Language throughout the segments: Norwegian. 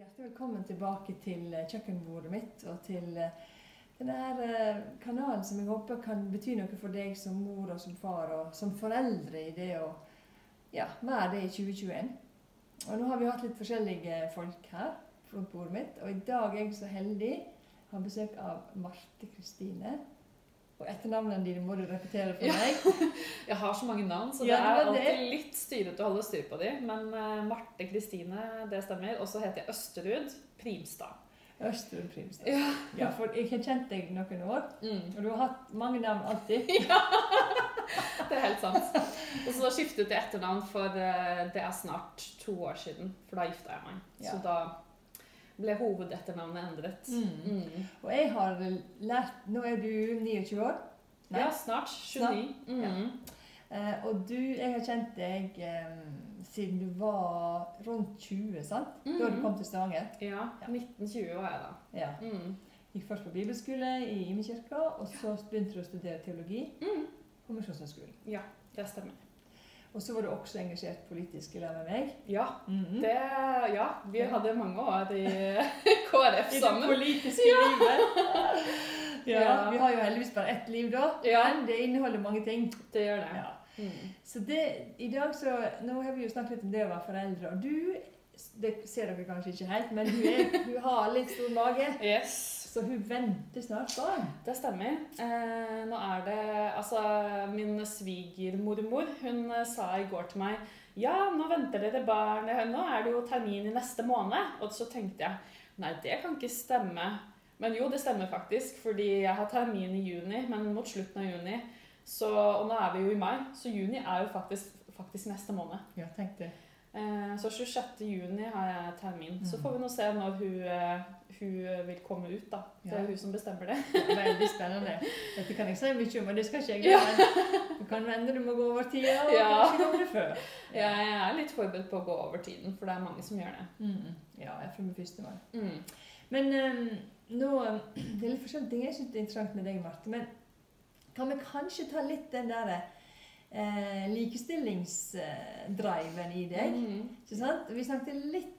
Hjertelig velkommen tilbake til eh, kjøkkenbordet mitt og til eh, denne eh, kanalen som jeg håper kan bety noe for deg som mor og som far og som foreldre i det å ja, være det i 2021. Og nå har vi hatt litt forskjellige folk her rundt bordet mitt, og i dag er jeg så heldig å ha besøk av Marte Kristine. Og etternavnene dine må du repetere for meg. Jeg har så mange navn, så Ja, det er alltid det- litt styrete å holde styr på dem. Men uh, Marte Kristine, det stemmer. Og så heter jeg Østerud Primstad. Østerud Primstad. Ja. Ja, for jeg har kjent deg noen år, Mm. og du har hatt mange navn alltid. ja, Det er helt sant. Og så skiftet jeg etternavn for eh, det er snart to år siden, for da gifta jeg meg. Så da ble hovedetternavnet endret. Mm. Mm. Og jeg har lært Nå er du 29 år. Nei. Ja, snart 29. Mm. Uh, og du Jeg har kjent deg um, siden du var rundt 20, sant? Da du Mhm. kom til Stavanger. Ja, 1920 var jeg da. Ja. Mm. Gikk først på bibelskole i Imekirka, og så begynte du å studere teologi Mm. på Misjonshøgskolen. Ja, det stemmer. Og så var du også engasjert politisk i lag med meg. Ja, Mhm. det, ja, vi hadde mange år i KrF sammen. I det politiske livet. ja, Ja. Vi har jo heldigvis bare ett liv, da. Ja. Men det inneholder mange ting. Det gjør det. Ja. Mm. Så det, i dag så, Nå har vi jo snakket litt om det å være foreldre, og du Det ser dere kanskje ikke helt, men du, er, du har litt stor mage. Yes, Så hun venter snart barn. det stemmer. Eh, nå er det Altså, min svigermormor, hun eh, sa i går til meg Ja, nå venter dere barn. Nå er det jo termin i neste måned. Og så tenkte jeg Nei, det kan ikke stemme. Men jo, det stemmer faktisk, fordi jeg har termin i juni, men mot slutten av juni. Så, og nå er vi jo i mai, så juni er jo faktisk, faktisk neste måned. Ja, tenk det. Eh, Så 26. juni har jeg termin. Så Mhm. får vi nå se når hun, eh, hun vil komme ut, da. Det Ja. er hun som bestemmer det. er veldig spennende. Dette kan jeg si mye om, og det skal ikke jeg Ja. gjøre. Det kan vende, du må gå over tida, og Ja. kanskje det før. Jeg er litt forberedt på å gå over tiden, for det er mange som gjør det. Mm. Ja, jeg får min første mann. Mm. Men um, nå Det er litt forskjellige ting jeg syns er interessant med deg, Marte. Men kan vi kanskje ta litt den derre eh, likestillingsdriven i deg? Mm. Vi snakket litt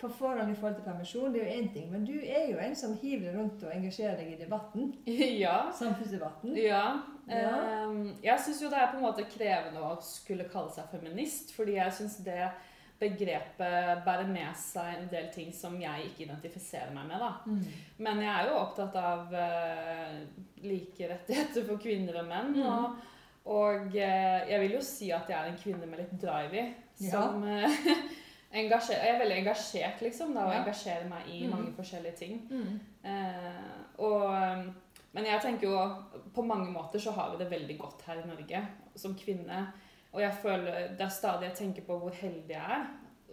på forhånd i forhold til permisjon, det er jo én ting. Men du er jo en som hiver deg rundt og engasjerer deg i debatten. Ja. Samfunnsdebatten. Ja. Ja. Um, jeg syns jo det er på en måte krevende å skulle kalle seg feminist, fordi jeg syns det begrepet bærer med seg en del ting som jeg ikke identifiserer meg med. da. Mm. Men jeg er jo opptatt av uh, like rettigheter for kvinner og menn. Mm. Og, og eh, jeg vil jo si at jeg er en kvinne med litt drive i. Som ja. engasjer, Jeg er veldig engasjert, liksom. da, Og Ja. engasjerer meg i Mm. mange forskjellige ting. Mm. Eh, og, eh, men jeg tenker jo På mange måter så har vi det veldig godt her i Norge som kvinne. Og jeg føler Det er stadig jeg tenker på hvor heldig jeg er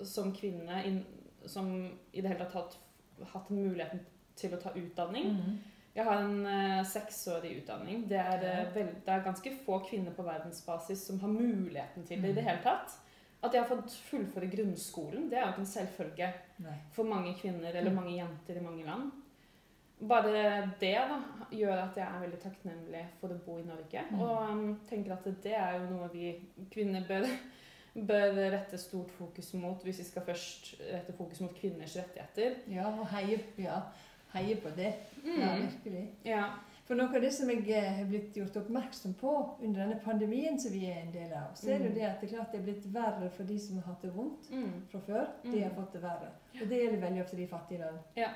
som kvinne in, som i det hele tatt har hatt muligheten til å ta utdanning. Mm. Jeg har en uh, seksårig utdanning. Det er, uh, vel- det er ganske få kvinner på verdensbasis som har muligheten til det i det Mm. hele tatt. At jeg har fått fullføre grunnskolen, det er jo ikke en selvfølge Nei. for mange kvinner eller Mm. mange jenter i mange land. Bare det da, gjør at jeg er veldig takknemlig for å bo i Norge. Mm. Og um, tenker at det er jo noe vi kvinner bør, bør rette stort fokus mot hvis vi skal først rette fokus mot kvinners rettigheter. Ja, og heie, ja, heie på det. Ja, Mm. virkelig. Ja. For noe av det som jeg eh, har blitt gjort oppmerksom på under denne pandemien som vi er en del av, så er det jo Mm. det at det er klart det er blitt verre for de som har hatt det vondt Mm. fra før. De har Mm. fått det verre. Og det gjelder veldig ofte de fattige land. Ja.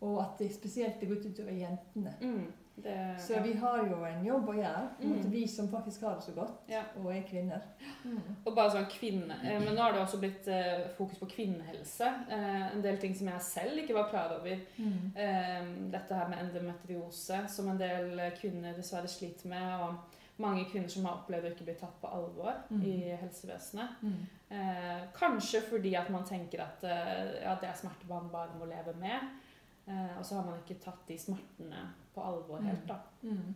Og at det spesielt er gått utover jentene. Mm. Det, Så vi har jo en jobb å gjøre, mot Mm. vi som faktisk har det så godt, Ja. og er kvinner. Mm. Og bare sånn kvinne, eh, Men nå har det også blitt eh, fokus på kvinnehelse. Eh, en del ting som jeg selv ikke var klar over. Mm. Dette her med endometriose, som en del kvinner dessverre sliter med. Og mange kvinner som har opplevd å ikke bli tatt på alvor Mm. i helsevesenet. Mm. Eh, kanskje fordi at man tenker at eh, ja, det er smerter man bare må leve med. Eh, og så har man ikke tatt de smertene på alvor helt, da. Mm.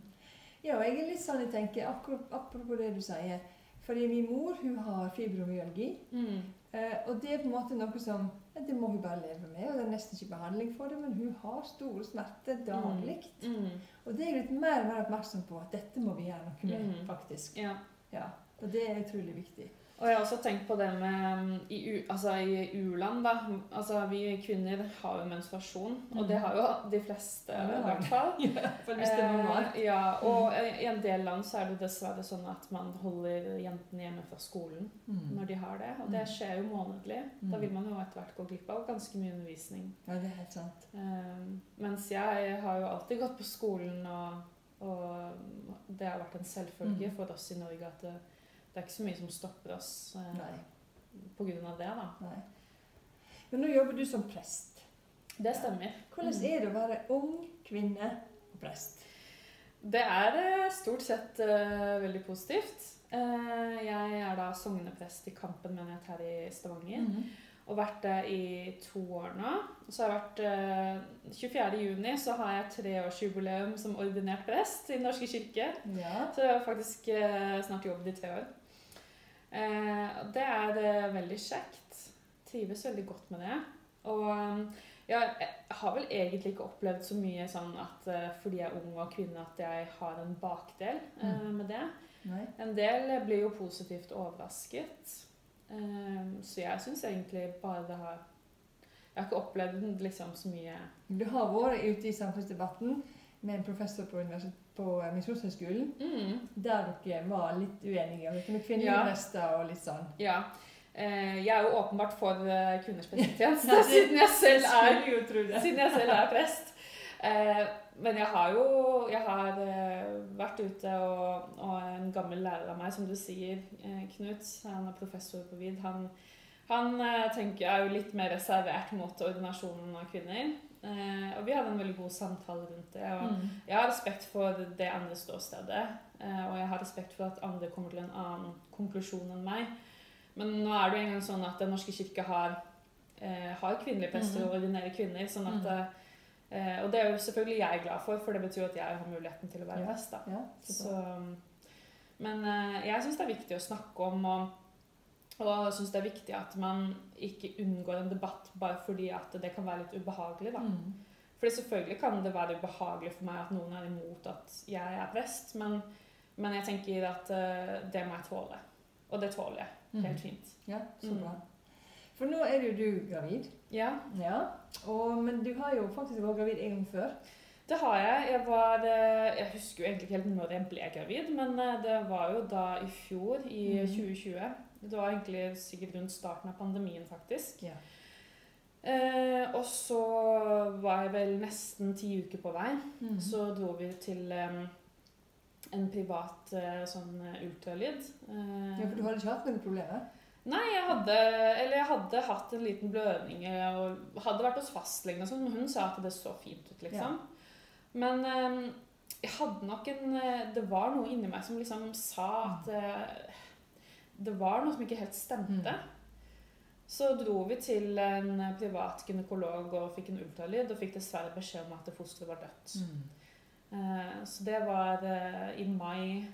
Ja, jeg er litt sånn jeg tenker, apropos det du sier. Fordi min mor hun har fibromyalgi. Mm. Eh, og det er på en måte noe som ja, Det må hun bare leve med. og Det er nesten ikke behandling for det, men hun har store smerter daglig. Mm. Og det er jeg litt mer og mer oppmerksom på at dette må vi gjøre noe med, Mm. faktisk. Ja. Ja, Og det er utrolig viktig. Og jeg har også tenkt på det med mm, i, altså i u-land, da. Altså vi kvinner har jo menstruasjon, og det har jo de fleste, i hvert fall. Ja, for hvis det er. Eh, ja, og i en del land så er det dessverre sånn at man holder jentene hjemme fra skolen Mm. når de har det. Og det Mm. skjer jo månedlig. Mm. Da vil man jo etter hvert gå glipp av ganske mye undervisning. Ja, det er helt sant. Eh, mens jeg har jo alltid gått på skolen, og, og det har vært en selvfølge Mm. for oss i Norge at det, det er ikke så mye som stopper oss eh, pga. det, da. Nei. Men nå jobber du som prest. Det stemmer. Hvordan er det å være ung kvinne og prest? Det er eh, stort sett uh, veldig positivt. Uh, jeg er da sogneprest i Kampen menighet her i Stavanger. Mm. Og vært det i to år nå. Så har jeg vært uh, 24. juni så har jeg treårsjubileum som ordinert prest i Den norske kirke. Ja. Så jeg har faktisk uh, snart jobbet i tre år. Eh, og det er det veldig kjekt. Trives veldig godt med det. Og eh, ja, jeg har vel egentlig ikke opplevd så mye sånn at eh, fordi jeg er ung og kvinne, at jeg har en bakdel eh, med det. Nei. En del blir jo positivt overrasket. Eh, så jeg syns egentlig bare det har Jeg har ikke opplevd liksom så mye Du har vært ute i samfunnsdebatten med en professor på, på eh, Misjonshøgskolen, mm, der dere var litt uenige om dette med kvinnelige Ja. og litt sånn. Ja. Eh, jeg er jo åpenbart for eh, kvinners prestetjeneste, siden jeg selv er. Siden jeg selv er prest. Men jeg har jo jeg har, vært ute, og, og en gammel lærer av meg, som du sier, Knut, han er professor på VID, han, han tenker er jo litt mer reservert mot ordinasjonen av kvinner. Eh, og vi hadde en veldig god samtale rundt det. og Mm. jeg har respekt for det andre ståstedet, eh, og jeg har respekt for at andre kommer til en annen konklusjon enn meg. Men nå er det jo engang sånn at Den norske kirke har, eh, har kvinnelige prester og ordinære kvinner. sånn at, eh, Og det er jo selvfølgelig jeg glad for, for det betyr at jeg har muligheten til å være Ja. prest. Ja, Så, men uh, jeg syns det er viktig å snakke om, og, og jeg syns det er viktig at man ikke unngår en debatt bare fordi at det kan være litt ubehagelig. da. Mm. Fordi selvfølgelig kan det være ubehagelig for meg at noen er imot at jeg er prest, men, men jeg tenker at uh, det må jeg tåle. Og det tåler jeg Mm. helt fint. Ja, så Mm. bra. For nå er jo du gravid. Ja, Ja. Og, men du har jo faktisk vært gravid en gang før. det har jeg. Jeg var eh, Jeg husker jo egentlig ikke helt når jeg ble gravid, men eh, det var jo da i fjor, i Mhm. 2020. Det var egentlig sikkert rundt starten av pandemien, faktisk. Ja. Eh, og så var jeg vel nesten ti uker på vei. Mm. Så dro vi til eh, en privat eh, sånn eh, ultralyd. Eh, Ja, for du hadde ikke hatt noen problemer? Nei, jeg hadde, eller jeg hadde hatt en liten blødning eh, og hadde vært hos fastlegen, og sånn, men hun sa at det så fint ut, liksom. Men em, jeg hadde nok en Det var noe inni meg som liksom sa at det var noe som ikke helt stemte. Så dro vi til en privat gynekolog og fikk en ultralyd, og fikk dessverre beskjed om at fosteret var dødt. Mm. Eh, Så det var eh, i mai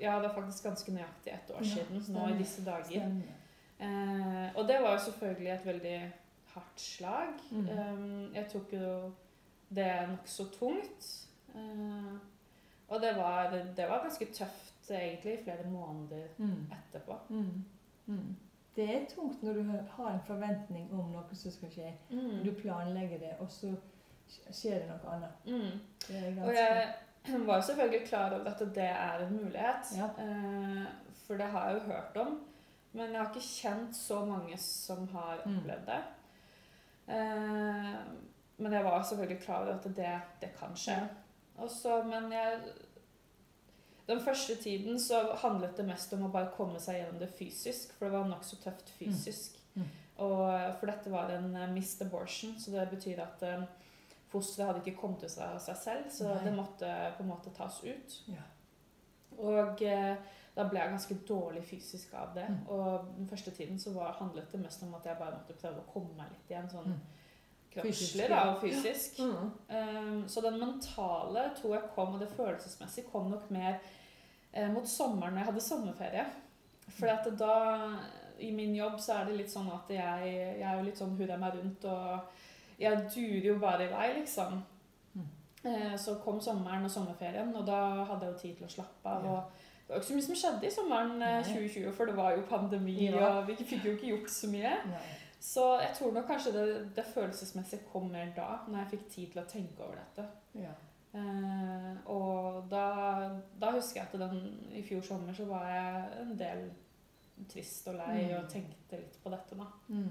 Ja, det er faktisk ganske nøyaktig ett år Ja, siden nå i disse dager. Stemmer. Eh, og det var jo selvfølgelig et veldig hardt slag. Mm. Jeg tok jo det nokså tungt. Og det var, det var ganske tøft egentlig i flere måneder Mm. etterpå. Det er tungt når du har en forventning om noe som skal skje. Mm. Du planlegger det, og så skjer det noe annet. Mm. Det Og jeg var selvfølgelig klar over at det er en mulighet. Ja. Eh, for det har jeg jo hørt om. Men jeg har ikke kjent så mange som har Mm. opplevd det. Eh, men jeg var selvfølgelig klar over at det, det kan skje. Også, men jeg Den første tiden så handlet det mest om å bare komme seg gjennom det fysisk, for det var nokså tøft fysisk. Mm. Mm. Og, for dette var en uh, missed abortion, så det betyr at eh, fosteret hadde ikke kommet til seg av seg selv, så Nei. det måtte på en måte tas ut. Ja. Og uh, da ble jeg ganske dårlig fysisk av det. Mm. Og den første tiden så var, handlet det mest om at jeg bare måtte prøve å komme meg litt igjen, sånn Mm. Kroppslig da, og fysisk. Mm. Um, så den mentale tror jeg kom, og det følelsesmessige kom nok mer eh, mot sommeren når jeg hadde sommerferie. For at da, i min jobb så er det litt sånn at jeg, jeg er jo litt sånn hurra meg rundt, og jeg durer jo bare i vei, liksom. Mm. Eh, så kom sommeren og sommerferien, og da hadde jeg jo tid til å slappe av. Ja. Og det var ikke så mye som skjedde i sommeren eh, Nei. 2020, for det var jo pandemi, Ja. og vi fikk jo ikke gjort så mye. Nei. Så jeg tror nok kanskje det, det følelsesmessige kom mer da, når jeg fikk tid til å tenke over dette. Ja. Eh, og da, da husker jeg at den, i fjor sommer så var jeg en del trist og lei Mm. og tenkte litt på dette. da. Mm.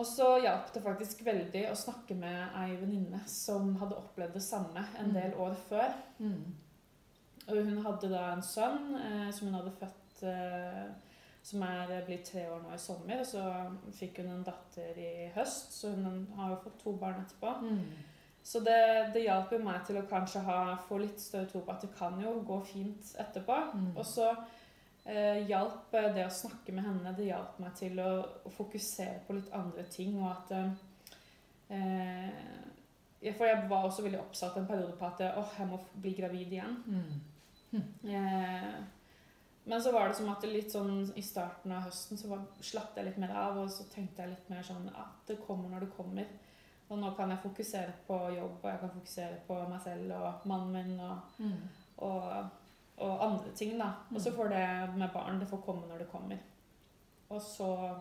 Og så hjalp det faktisk veldig å snakke med ei venninne som hadde opplevd det samme en Mm. del år før. Mm. Og hun hadde da en sønn eh, som hun hadde født eh, som er blitt tre år nå i sommer. Og så fikk hun en datter i høst, så hun har jo fått to barn etterpå. Mm. Så det, det hjalp jo meg til å kanskje ha, få litt større tro på at det kan jo gå fint etterpå. Mm. Og så eh, hjalp eh, det å snakke med henne det hjalp meg til å, å fokusere på litt andre ting. Og at eh, ja, For jeg var også veldig oppsatt en periode på at åh, jeg må bli gravid igjen. Mm. Eh, men så var det som at det litt sånn i starten av høsten så slapp jeg litt mer av, og så tenkte jeg litt mer sånn at det kommer når det kommer. Og nå kan jeg fokusere på jobb, og jeg kan fokusere på meg selv og mannen min og, Mm. og, og andre ting, da. Og så Mm. får det med barn, det får komme når det kommer. Og så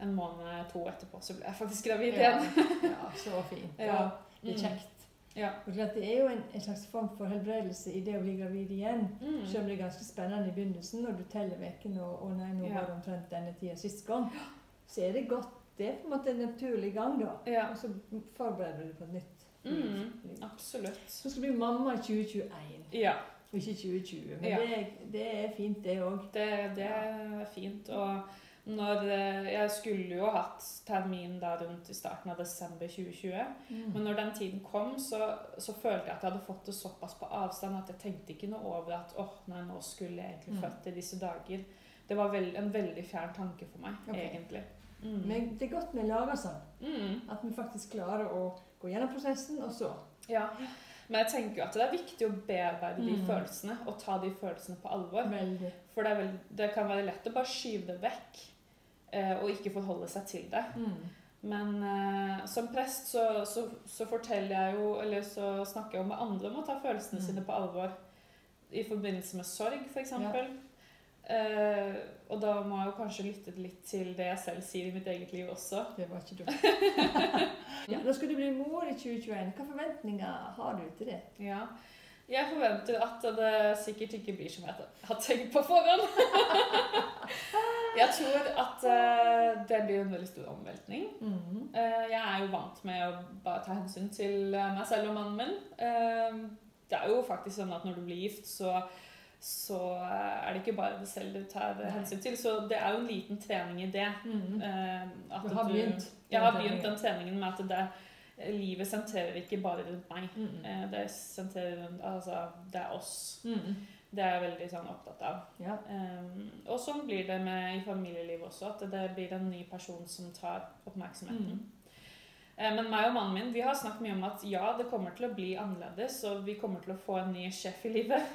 en måned, to etterpå, så ble jeg faktisk gravid igjen. ja, så fint. Ja. Er Mm. kjekt. Ja. Og klart, det er jo en, en slags form for helbredelse i det å bli gravid igjen. Mm. Selv om det er ganske spennende i begynnelsen når du teller ukene og, og nei, nå Ja. var det omtrent denne tida sist gang, så er det godt. Det er på en måte en naturlig gang, da. Ja. Og så forbereder du deg på et nytt. Mm. liv. Absolutt. Så skal du bli mamma i 2021, Ja. og ikke 2020. Men Ja. det, det er fint, det òg. Det, det er fint. Og når eh, Jeg skulle jo hatt termin da rundt i starten av desember 2020. Mm. Men når den tiden kom, så, så følte jeg at jeg hadde fått det såpass på avstand at jeg tenkte ikke noe over at åh, nei, nå skulle jeg egentlig Mm. født i disse dager. Det var veld, en veldig fjern tanke for meg, okay. egentlig. Mm. Men det er godt vi lager sånn. Mm. At vi faktisk klarer å gå gjennom prosessen, og så Ja. Men jeg tenker jo at det er viktig å bearbeide de Mm. følelsene og ta de følelsene på alvor. Veldig. For det, vel, det kan være lett å bare skyve det vekk og ikke forholde seg til det. Mm. Men eh, som prest så, så, så forteller jeg jo, eller så snakker jeg jo med andre om å ta følelsene Mm. sine på alvor. I forbindelse med sorg, f.eks. Eh, og da må jeg jo kanskje lytte litt til det jeg selv sier i mitt eget liv også. Det var ikke dumt. ja, da skal du bli mor i 2021. Hva forventninger har du til det? Ja. Jeg forventer at det sikkert ikke blir som jeg har tenkt på forhånd. jeg tror at eh, det blir en veldig stor omveltning. Mm. Eh, Jeg er jo vant med å bare ta hensyn til eh, meg selv og mannen min. Det er jo faktisk sånn at når du blir gift, så, så er det ikke bare det selv du tar Nei. hensyn til. Så det er jo en liten trening i det. Mm. At Du har begynt. Jeg har begynt den treningen med at det, livet sentrerer ikke bare rundt meg. Mm. Eh, Det sentrerer rundt Altså, det er oss. Mm. Det er jeg veldig sånn opptatt av. Ja. Um, og sånn blir det med i familielivet også, at det blir en ny person som tar oppmerksomheten. Mm. Eh, Men meg og mannen min vi har snakket mye om at ja, det kommer til å bli annerledes, og vi kommer til å få en ny sjef i livet.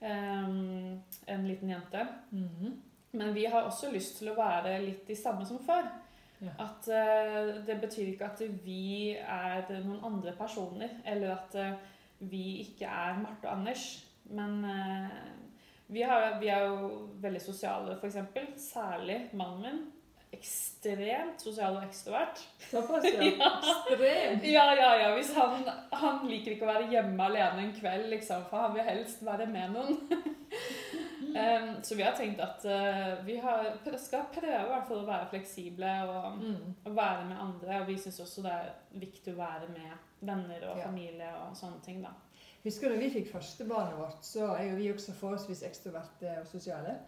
Um, en liten jente. Mm. Men vi har også lyst til å være litt de samme som før. Ja. At uh, Det betyr ikke at vi er noen andre personer, eller at uh, vi ikke er Marte og Anders. Men uh, vi, har, vi er jo veldig sosiale, f.eks. Særlig mannen min. Ekstremt sosial og ekstrovert. Såpass, ja. Ja. Ekstremt. Ja, ja, ja. Hvis han, han liker ikke å være hjemme alene en kveld, liksom, for han vil helst være med noen. Em, så vi har tenkt at uh, vi har, skal prøve hvert fall å være fleksible og, Mm. og være med andre. Og vi syns også det er viktig å være med venner og Ja. familie og sånne ting, da. Husker du da vi fikk førstebarnet vårt, så er jo vi også forholdsvis ekstroverte og sosiale.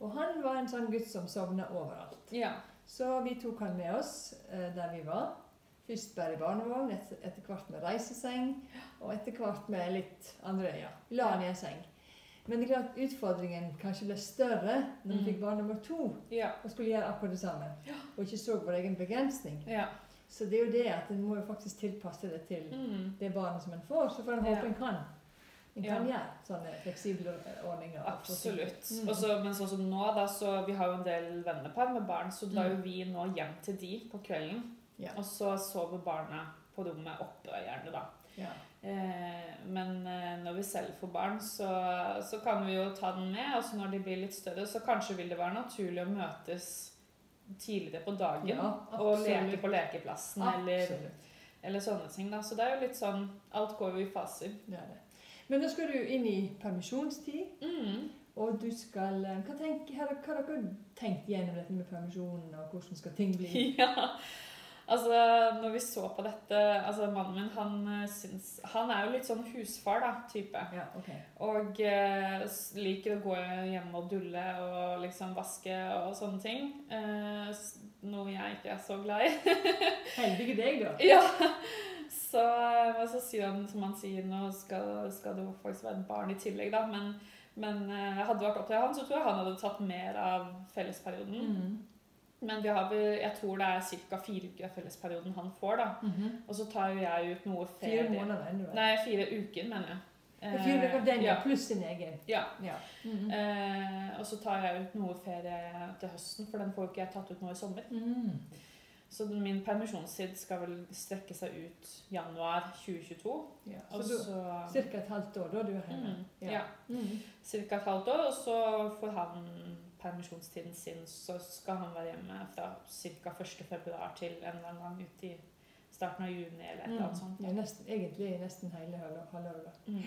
Og han var en sånn gutt som sovna overalt. Ja. Så vi tok han med oss eh, der vi var. Først bare i barnevogn, etter, etter hvert med reiseseng, og etter hvert med litt andre øyne. La han i en seng. Men det er klart utfordringen kanskje ble større når vi Mm. fikk barn nummer to Ja. og skulle gjøre akkurat det samme. Og ikke så vår egen begrensning. ja. Så det er jo det at en må jo faktisk tilpasse det til Mm. det barnet som en får. Så får en Ja. håpe en kan. En kan Ja. gjøre sånne fleksible ordninger. Absolutt. Mm. Også, men sånn som nå, da, så vi har jo en del vennepar med barn, så drar jo Mm. vi nå hjem til de på kvelden. Ja. Og så sover barna på rommet oppe, gjerne, da. Eh, men eh, når vi selv får barn, så, så kan vi jo ta den med. Altså når de blir litt større, så kanskje vil det være naturlig å møtes tidligere på dagen Ja, og leke på lekeplassen eller, eller sånne ting. da. Så det er jo litt sånn Alt går jo i faser. Det det. Men nå skal du inn i permisjonstid, Mm. og du skal eh, Hva, tenk, hva har dere tenkt gjennom dette med permisjonen, og hvordan skal ting bli? Ja. Altså, når vi så på dette altså Mannen min han eh, syns Han er jo litt sånn husfar, da, type. Ja, ok. Og eh, liker å gå hjemme og dulle og liksom vaske og sånne ting. Eh, noe jeg ikke er så glad i. Heldige deg, da. ja. Så, eh, så sier han, som han sier, nå skal, skal det faktisk være et barn i tillegg, da. Men, men eh, hadde det vært opp til han, så tror jeg han hadde tatt mer av fellesperioden. Mm. Men vi har vel, jeg tror det er ca. fire uker av fellesperioden han får, da. Mhm. Og så tar jo jeg ut noe ferie. Fire måneder ennå. Nei, fire uker, mener jeg. Er Fire uker den, ja. ja. Pluss din egen. ja. Ja. Mhm. Eh, og så tar jeg ut noe ferie til høsten, for den får jo ikke jeg tatt ut nå i sommer. Mm. Så min permisjonstid skal vel strekke seg ut januar 2022. Ja. Så så Ca. cirka et halvt år, da du er hjemme. mm, ja. Mhm. Ca. et halvt år, og så får han permisjonstiden sin, så skal han være hjemme fra ca. 1.2. til en eller annen gang ut i starten av juni eller et eller annet sånt. Ja, nesten, egentlig nesten hele halvå- halvåret. Mm.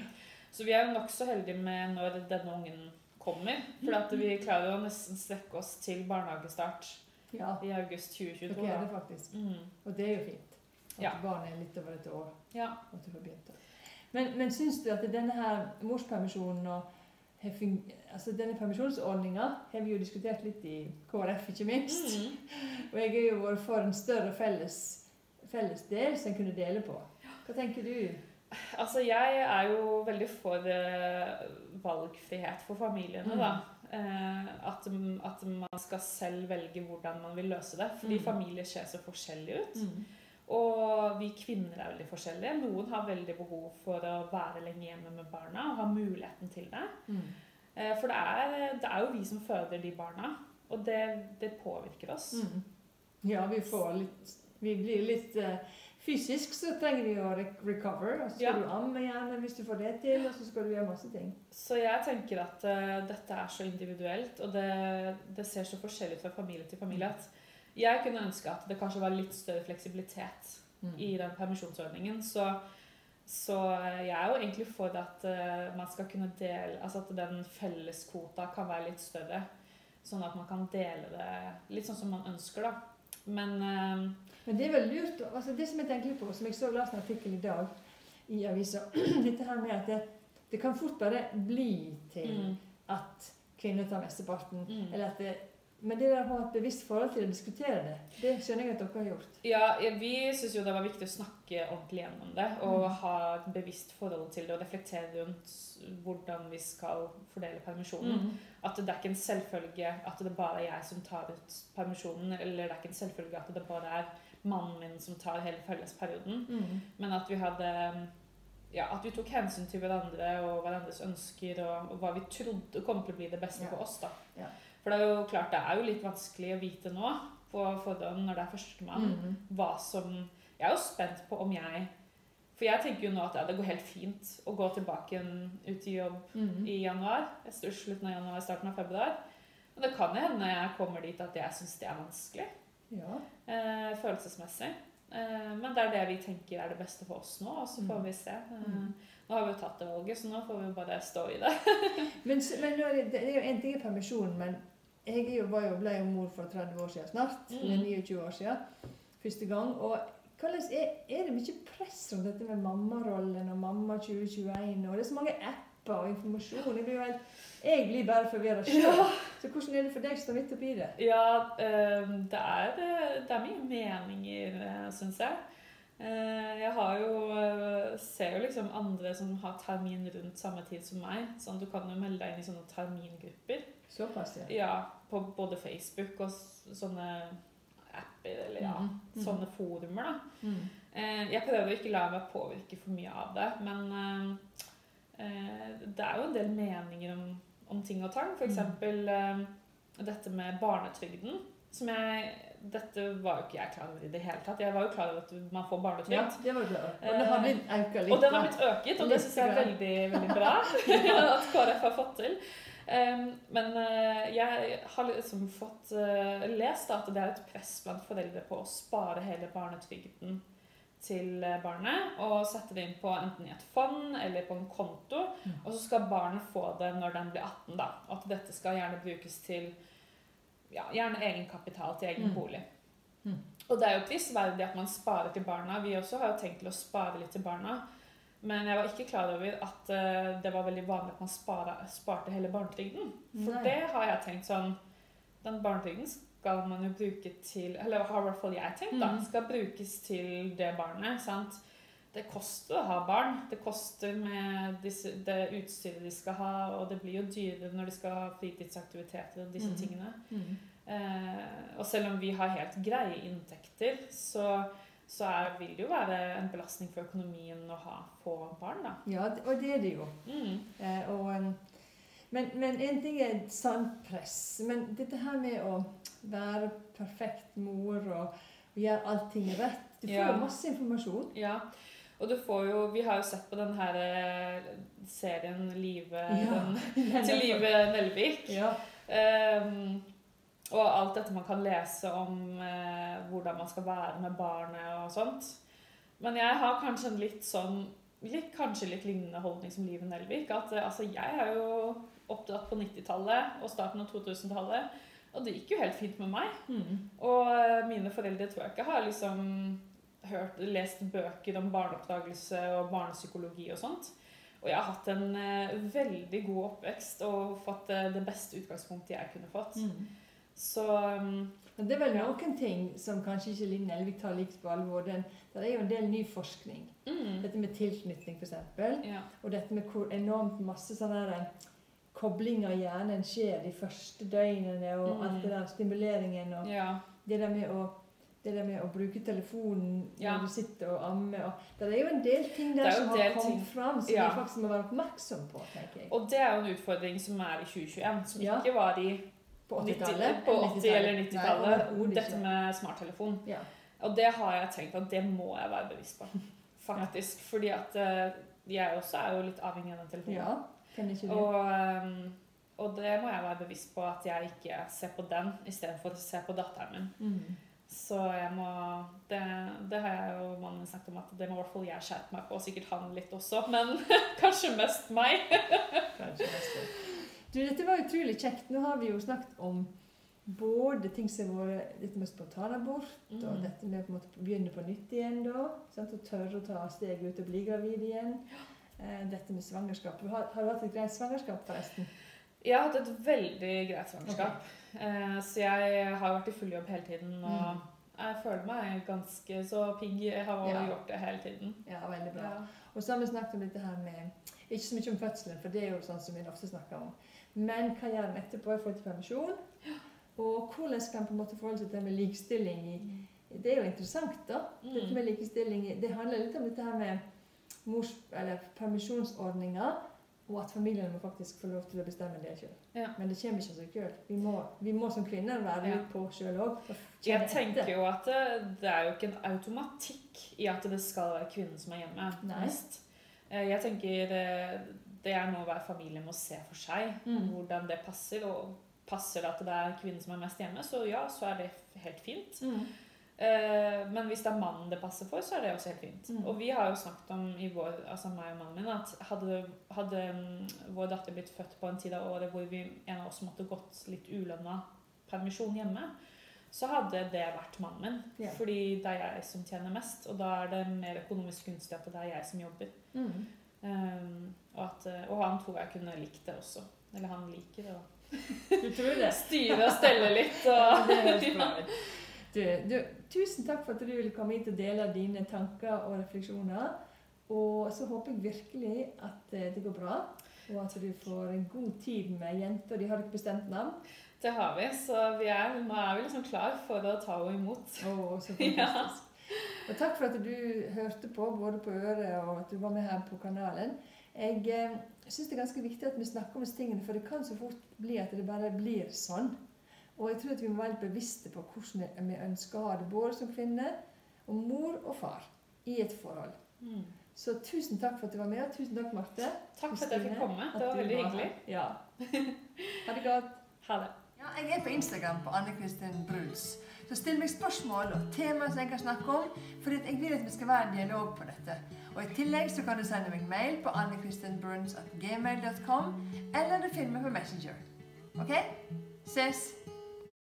Så vi er jo nokså heldige med når denne ungen kommer. For at vi klarer å nesten strekke oss til barnehagestart Ja, i august 2022. dere er da. det faktisk. Mm. Og det er jo fint. At Ja. barnet er litt over et år. Ja. at du får begynt. Men, men syns du at denne her morspermisjonen og har altså denne permisjonsordninga har vi jo diskutert litt i KrF, ikke minst. Mm. Og jeg har jo vært for en større felles, felles del som en kunne dele på. Hva tenker du? Altså, jeg er jo veldig for uh, valgfrihet for familiene, Mm. da. Uh, at, at man skal selv velge hvordan man vil løse det. Fordi Mm. familier ser så forskjellige ut. Og vi kvinner er veldig forskjellige. Noen har veldig behov for å være lenge hjemme med barna og ha muligheten til det. Mm. Eh, For det er, det er jo vi som føder de barna, og det, det påvirker oss. Mm. Ja, vi får litt Vi blir litt uh, Fysisk så trenger vi å re- recover. Og så skal Ja. du amme igjen hvis du får det til, og så skal du gjøre masse ting. Så jeg tenker at uh, dette er så individuelt, og det, det ser så forskjellig ut fra familie til familie at jeg kunne ønske at det kanskje var litt større fleksibilitet Mm. i den permisjonsordningen. Så, så jeg er jo egentlig for at eh, man skal kunne dele Altså at den felleskvota kan være litt større. Sånn at man kan dele det litt sånn som man ønsker, da. Men uh, Men det er vel lurt altså Det som jeg tenker på, som jeg så leste en artikkel i dag i avisa Dette her med at det, det kan fort bare bli til mm, at kvinner tar mesteparten. mm. Eller at det, men det der å ha et bevisst forhold til å diskutere det, det skjønner jeg at dere har gjort. Ja, vi syns jo det var viktig å snakke ordentlig gjennom det. Og Mm. ha et bevisst forhold til det og reflektere rundt hvordan vi skal fordele permisjonen. At det er ikke en selvfølge at det bare er jeg som tar ut permisjonen. Eller det er ikke en selvfølge at det bare er mannen min som tar hele fellesperioden. Mm. Men at vi hadde ja, at vi tok hensyn til hverandre og hverandres ønsker og, og hva vi trodde kom til å bli det beste Ja. for oss. da. Ja. For det er jo klart, det er jo litt vanskelig å vite nå på forhånd når det er førstemann Mm. hva som Jeg er jo spent på om jeg For jeg tenker jo nå at ja, det går helt fint å gå tilbake ut i jobb Mm. i januar. Slutten av januar, starten av februar. Men det kan hende jeg kommer dit at jeg syns det er vanskelig. Ja. Eh, følelsesmessig. Eh, men det er det vi tenker er det beste for oss nå, og så får Mm. vi se. Eh, nå har vi jo tatt det valget, så nå får vi bare stå i det. Men, men det, det er jo en ting i permisjonen, men jeg jo, var jo, ble jo mor for 30 år siden snart. Mm. Eller 29 år siden. Første gang. Og hvordan er, er det mye press rundt dette med mammarollen og Mamma 2021? Og det er så mange apper og informasjon. Jeg blir, helt, jeg blir bare forvirra sjøl. Så hvordan er det for deg som er midt oppi det? Ja, eh, det er, eh, det er mye meninger, syns jeg. Eh, Jeg har jo, eh, ser jo liksom andre som har termin rundt samme tid som meg. Sånn, du kan jo melde deg inn i sånne termingrupper. Såpass, ja. Ja, på både Facebook og sånne apper, eller ja, Mm, mm. sånne forumer, da. Mm. Eh, Jeg prøver å ikke la meg påvirke for mye av det, men det er jo en del meninger om, om ting og tang. For Mm. dette med barnetrygden, som jeg dette var jo ikke jeg klar over i det hele tatt. Jeg var jo klar over at man får Ja, barnetrygd. det var bra. Og det har blitt økt litt. Og den har blitt øket, og det syns jeg er veldig, veldig bra at KrF har fått til. Men eh, jeg har liksom fått eh, lest at det er et press blant foreldre på å spare hele barnetrygden til eh, barnet og sette det inn på enten i et fond eller på en konto. Mm. Og så skal barnet få det når den blir 18. da. At dette skal gjerne brukes til ja, gjerne egenkapital til egen Mm. bolig. Mm. Og det er jo prisverdig at man sparer til barna. Vi også har jo tenkt til å spare litt til barna. Men jeg var ikke klar over at uh, det var veldig vanlig at man spara, sparte hele barnetrygden. For Nei. det har jeg tenkt sånn Den barnetrygden skal man jo bruke til Eller har i hvert fall jeg tenkt, da. Mm. Skal brukes til det barnet. sant? Det koster å ha barn. Det koster med disse, det utstyret de skal ha, og det blir jo dyrere når de skal ha fritidsaktiviteter og disse Mm. tingene. Mm. Eh, og selv om vi har helt greie inntekter, så, så er, vil det jo være en belastning for økonomien å ha få barn, da. Ja, og det er det jo. Mm. Eh, og, um, men, men en ting er et sant press. Men dette her med å være perfekt mor og, og gjøre allting rett Du får Ja. masse informasjon. Ja. Og du får jo Vi har jo sett på den her eh, serien Live Ja. den, til Live Nelvik. Ja. Um, og alt dette man kan lese om eh, hvordan man skal være med barnet og sånt. Men jeg har kanskje en litt sånn litt, Kanskje litt lignende holdning som Live Nelvik. At eh, altså, jeg er jo oppdratt på 90-tallet og starten av 2000-tallet. Og det gikk jo helt fint med meg. Mm. Og eh, mine foreldre tror jeg ikke har liksom hørt, lest bøker om barneoppdragelse og barnepsykologi og sånt. Og jeg har hatt en uh, veldig god oppvekst og fått uh, det beste utgangspunktet jeg kunne fått. Mm. Så um, det er vel noen ting som kanskje ikke Linn Elvik tar likt på alvor. Den, det er jo en del ny forskning. mm, Dette med tilknytning, f.eks. ja. Og dette med hvor enormt masse sånne der, kobling av hjernen skjer de første døgnene, og Mm. alt det der stimuleringen og ja. det der med å det der med å bruke telefonen Ja. når du sitter og ammer og Det er jo en del ting der er som har kommet ting. fram, som Ja. vi faktisk må være oppmerksom på, tenker jeg. Og det er jo en utfordring som er i 2021, som Ja. ikke var i På 90, 80-tallet. på 80- eller 90-tallet. overhodet Dette med smarttelefon. Ja. Og det har jeg tenkt at det må jeg være bevisst på. Faktisk. Fordi at eh, jeg også er jo litt avhengig av den telefonen. ja. Og, um, og det må jeg være bevisst på at jeg ikke ser på den istedenfor å se på datteren min. Mm. Så jeg må Det, det har jeg jo mannen min snakket om at det må i hvert fall jeg skjerpe meg på, og sikkert han litt også, men kanskje mest meg. Kanskje neste. Du, dette var utrolig kjekt. Nå har vi jo snakket om både ting som har vært litt med spontanabort, og Mm. dette med å begynne på nytt igjen da. Sant? Og tørre å ta steget ut og bli gravid igjen. Eh, dette med svangerskap. Har, har du hatt et greit svangerskap, forresten? Jeg har hatt et veldig greit svangerskap, Okay. så jeg har vært i full jobb hele tiden. Og Mm. jeg føler meg ganske så pigg. Jeg har Ja. gjort det hele tiden. Ja, veldig bra. Ja. Og så har vi snakket om dette her med Ikke så mye om fødselen, for det er jo sånn som vi ofte snakker om. Men hva gjør en etterpå i forhold til permisjon? Og hvordan kan en på en måte forholde seg til det med likestilling Det er jo interessant, da. Dette Mm. med likestilling Det handler litt om dette her med mors, eller permisjonsordninger, og at familiene må faktisk få lov til å bestemme det sjøl. Ja. Men det kommer ikke av seg sjøl. Vi, må- vi må som kvinner være litt på sjøl òg. Jeg tenker jo at det, det er jo ikke en automatikk i at det skal være kvinnen som er hjemme Nei. mest. Eh, Jeg tenker det, det er noe hver familie må se for seg, Mm. hvordan det passer. Og passer det at det er kvinnen som er mest hjemme, så ja, så er det helt fint. Mm. Eh, Men hvis det er mannen det passer for, så er det også helt fint. Mm. Og vi har jo snakket om i vår, altså meg og mannen min, at hadde, hadde mm, vår datter blitt født på en tid av året hvor vi en av oss måtte gått litt ulønna permisjon hjemme, så hadde det vært mannen min. Yeah. Fordi det er jeg som tjener mest, og da er det mer økonomisk gunstig at det er jeg som jobber. Mm. Um, og, at, eh, og han tror jeg kunne likt det også. Eller han liker det. å Du tror det? styre og stelle litt. Ja, Og, det høres bra ut. Du, du, tusen takk for at du ville komme hit og dele dine tanker og refleksjoner. Og så håper jeg virkelig at eh, det går bra, og at du får en god tid med jenter. De har ikke bestemt navn. det har vi, så vi er, nå er vi liksom klar for å ta henne imot. Å, så Ja. Og takk for at du hørte på, både på øret og at du var med her på kanalen. Jeg eh, syns det er ganske viktig at vi snakker om disse tingene, for det kan så fort bli at det bare blir sånn. Og jeg tror at vi må være litt bevisste på hvordan vi ønsker å ha det både som kvinne og mor og far i et forhold. Mm. Så tusen takk for at du var med, og tusen takk, Marte. Takk for at jeg fikk komme. Det var veldig hyggelig. Ja. Ha det godt. Ha det. Ja, jeg er på Instagram på Anne Kristin Bruns. Så still meg spørsmål og temaer som jeg kan snakke om, for jeg vil at vi skal være en dialog på dette. Og I tillegg så kan du sende meg mail på annekristinbruns.gmail.com, eller du finner meg på Messenger. OK? Ses!